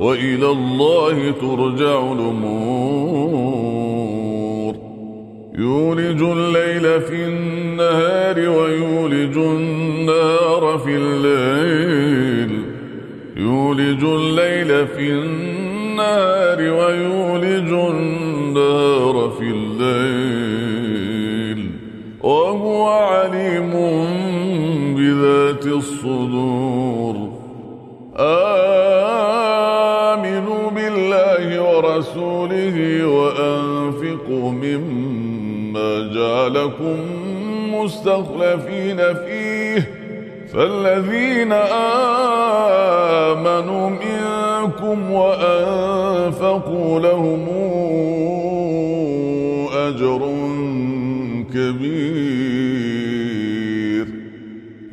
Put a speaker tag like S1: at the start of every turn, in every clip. S1: وإلى الله ترجع الأمور يولج الليل في النهار ويولج النار في الليل يولج الليل في النهار ويولج النار في الليل وهو عليم بذات الصدور آه الله ورسوله وأنفقوا مما جعلكم مستخلفين فيه فالذين آمنوا منكم وأنفقوا لهم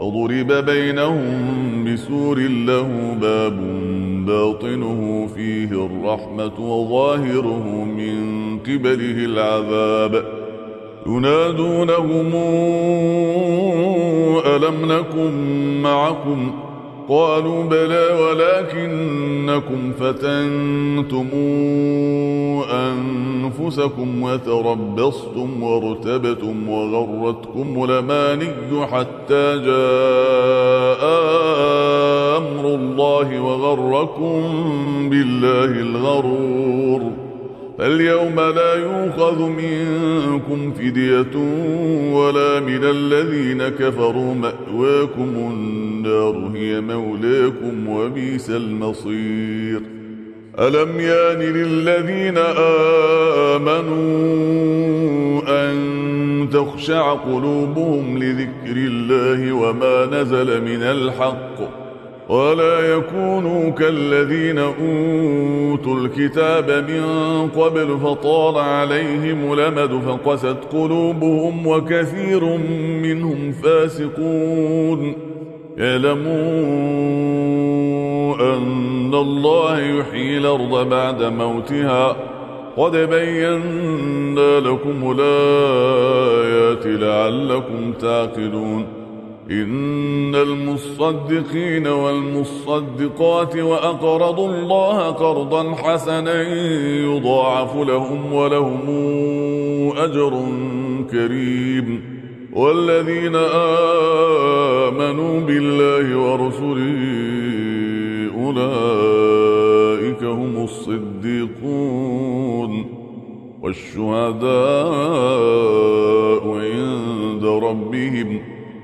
S1: فضرب بينهم بسور له باب باطنه فيه الرحمة وظاهره من قبله العذاب ينادونهم ألم نكن معكم ؟ قالوا بلى ولكنكم فتنتم أنفسكم وتربصتم وارتبتم وغرتكم الأماني حتى جاء أمر الله وغركم بالله الغرور فاليوم لا يؤخذ منكم فدية ولا من الذين كفروا مأواكم النار هي مولاكم وبئس المصير ألم يان للذين آمنوا أن تخشع قلوبهم لذكر الله وما نزل من الحق ۖ ولا يكونوا كالذين أوتوا الكتاب من قبل فطال عليهم الأمد فقست قلوبهم وكثير منهم فاسقون اعلموا أن الله يحيي الأرض بعد موتها قد بينا لكم الآيات لعلكم تعقلون إن المصدقين والمصدقات وأقرضوا الله قرضا حسنا يضاعف لهم ولهم أجر كريم والذين آمنوا بالله ورسله أولئك هم الصديقون والشهداء عند ربهم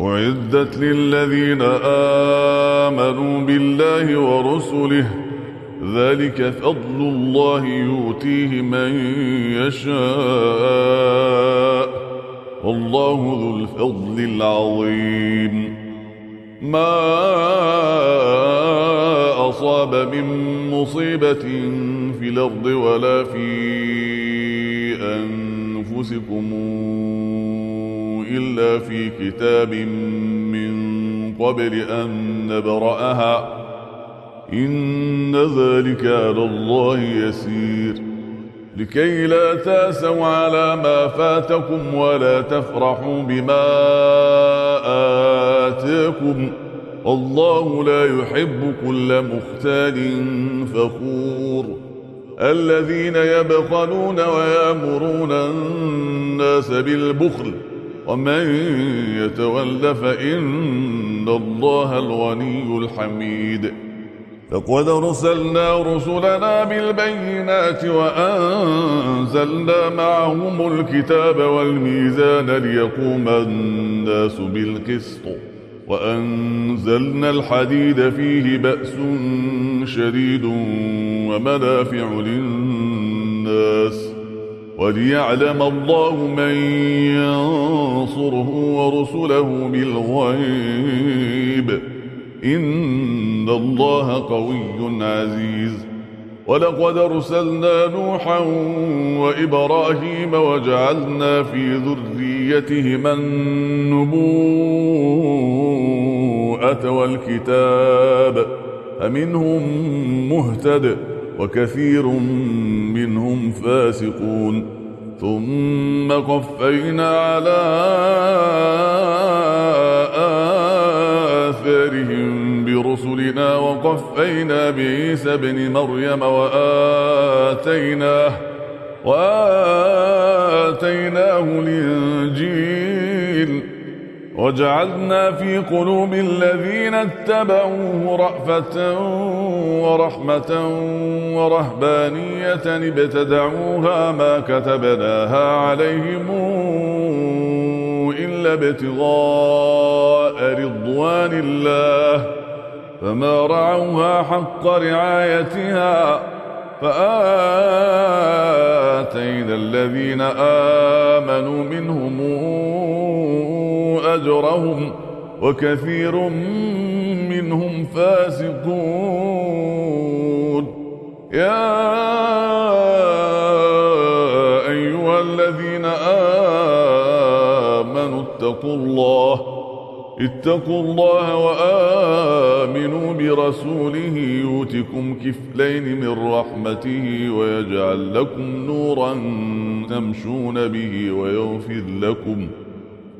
S1: أعدت للذين آمنوا بالله ورسله ذلك فضل الله يؤتيه من يشاء والله ذو الفضل العظيم ما أصاب من مصيبة في الأرض ولا في أنفسكم إلا في كتاب من قبل أن نبرأها إن ذلك على الله يسير لكي لا تاسوا على ما فاتكم ولا تفرحوا بما آتاكم الله لا يحب كل مختال فخور الذين يبخلون ويامرون الناس بالبخل ومن يتول فإن الله الغني الحميد لقد ارسلنا رسلنا بالبينات وانزلنا معهم الكتاب والميزان ليقوم الناس بالقسط وانزلنا الحديد فيه باس شديد ومنافع للناس وليعلم الله من ينصره ورسله بالغيب إن الله قوي عزيز ولقد أرسلنا نوحا وإبراهيم وجعلنا في ذريتهما النبوءة والكتاب فمنهم مهتد وكثير منهم فاسقون ثم قفينا على آثارهم برسلنا وقفينا بعيسى بن مريم وآتيناه وآتيناه الإنجيل وجعلنا في قلوب الذين اتبعوه رأفة ورحمة ورهبانية ابتدعوها ما كتبناها عليهم إلا ابتغاء رضوان الله فما رعوها حق رعايتها فآتينا الذين آمنوا منهم أجرهم وكثير منهم فاسقون يا أيها الذين آمنوا اتقوا الله اتقوا الله وآمنوا برسوله يؤتكم كفلين من رحمته ويجعل لكم نورا تمشون به ويغفر لكم ۖ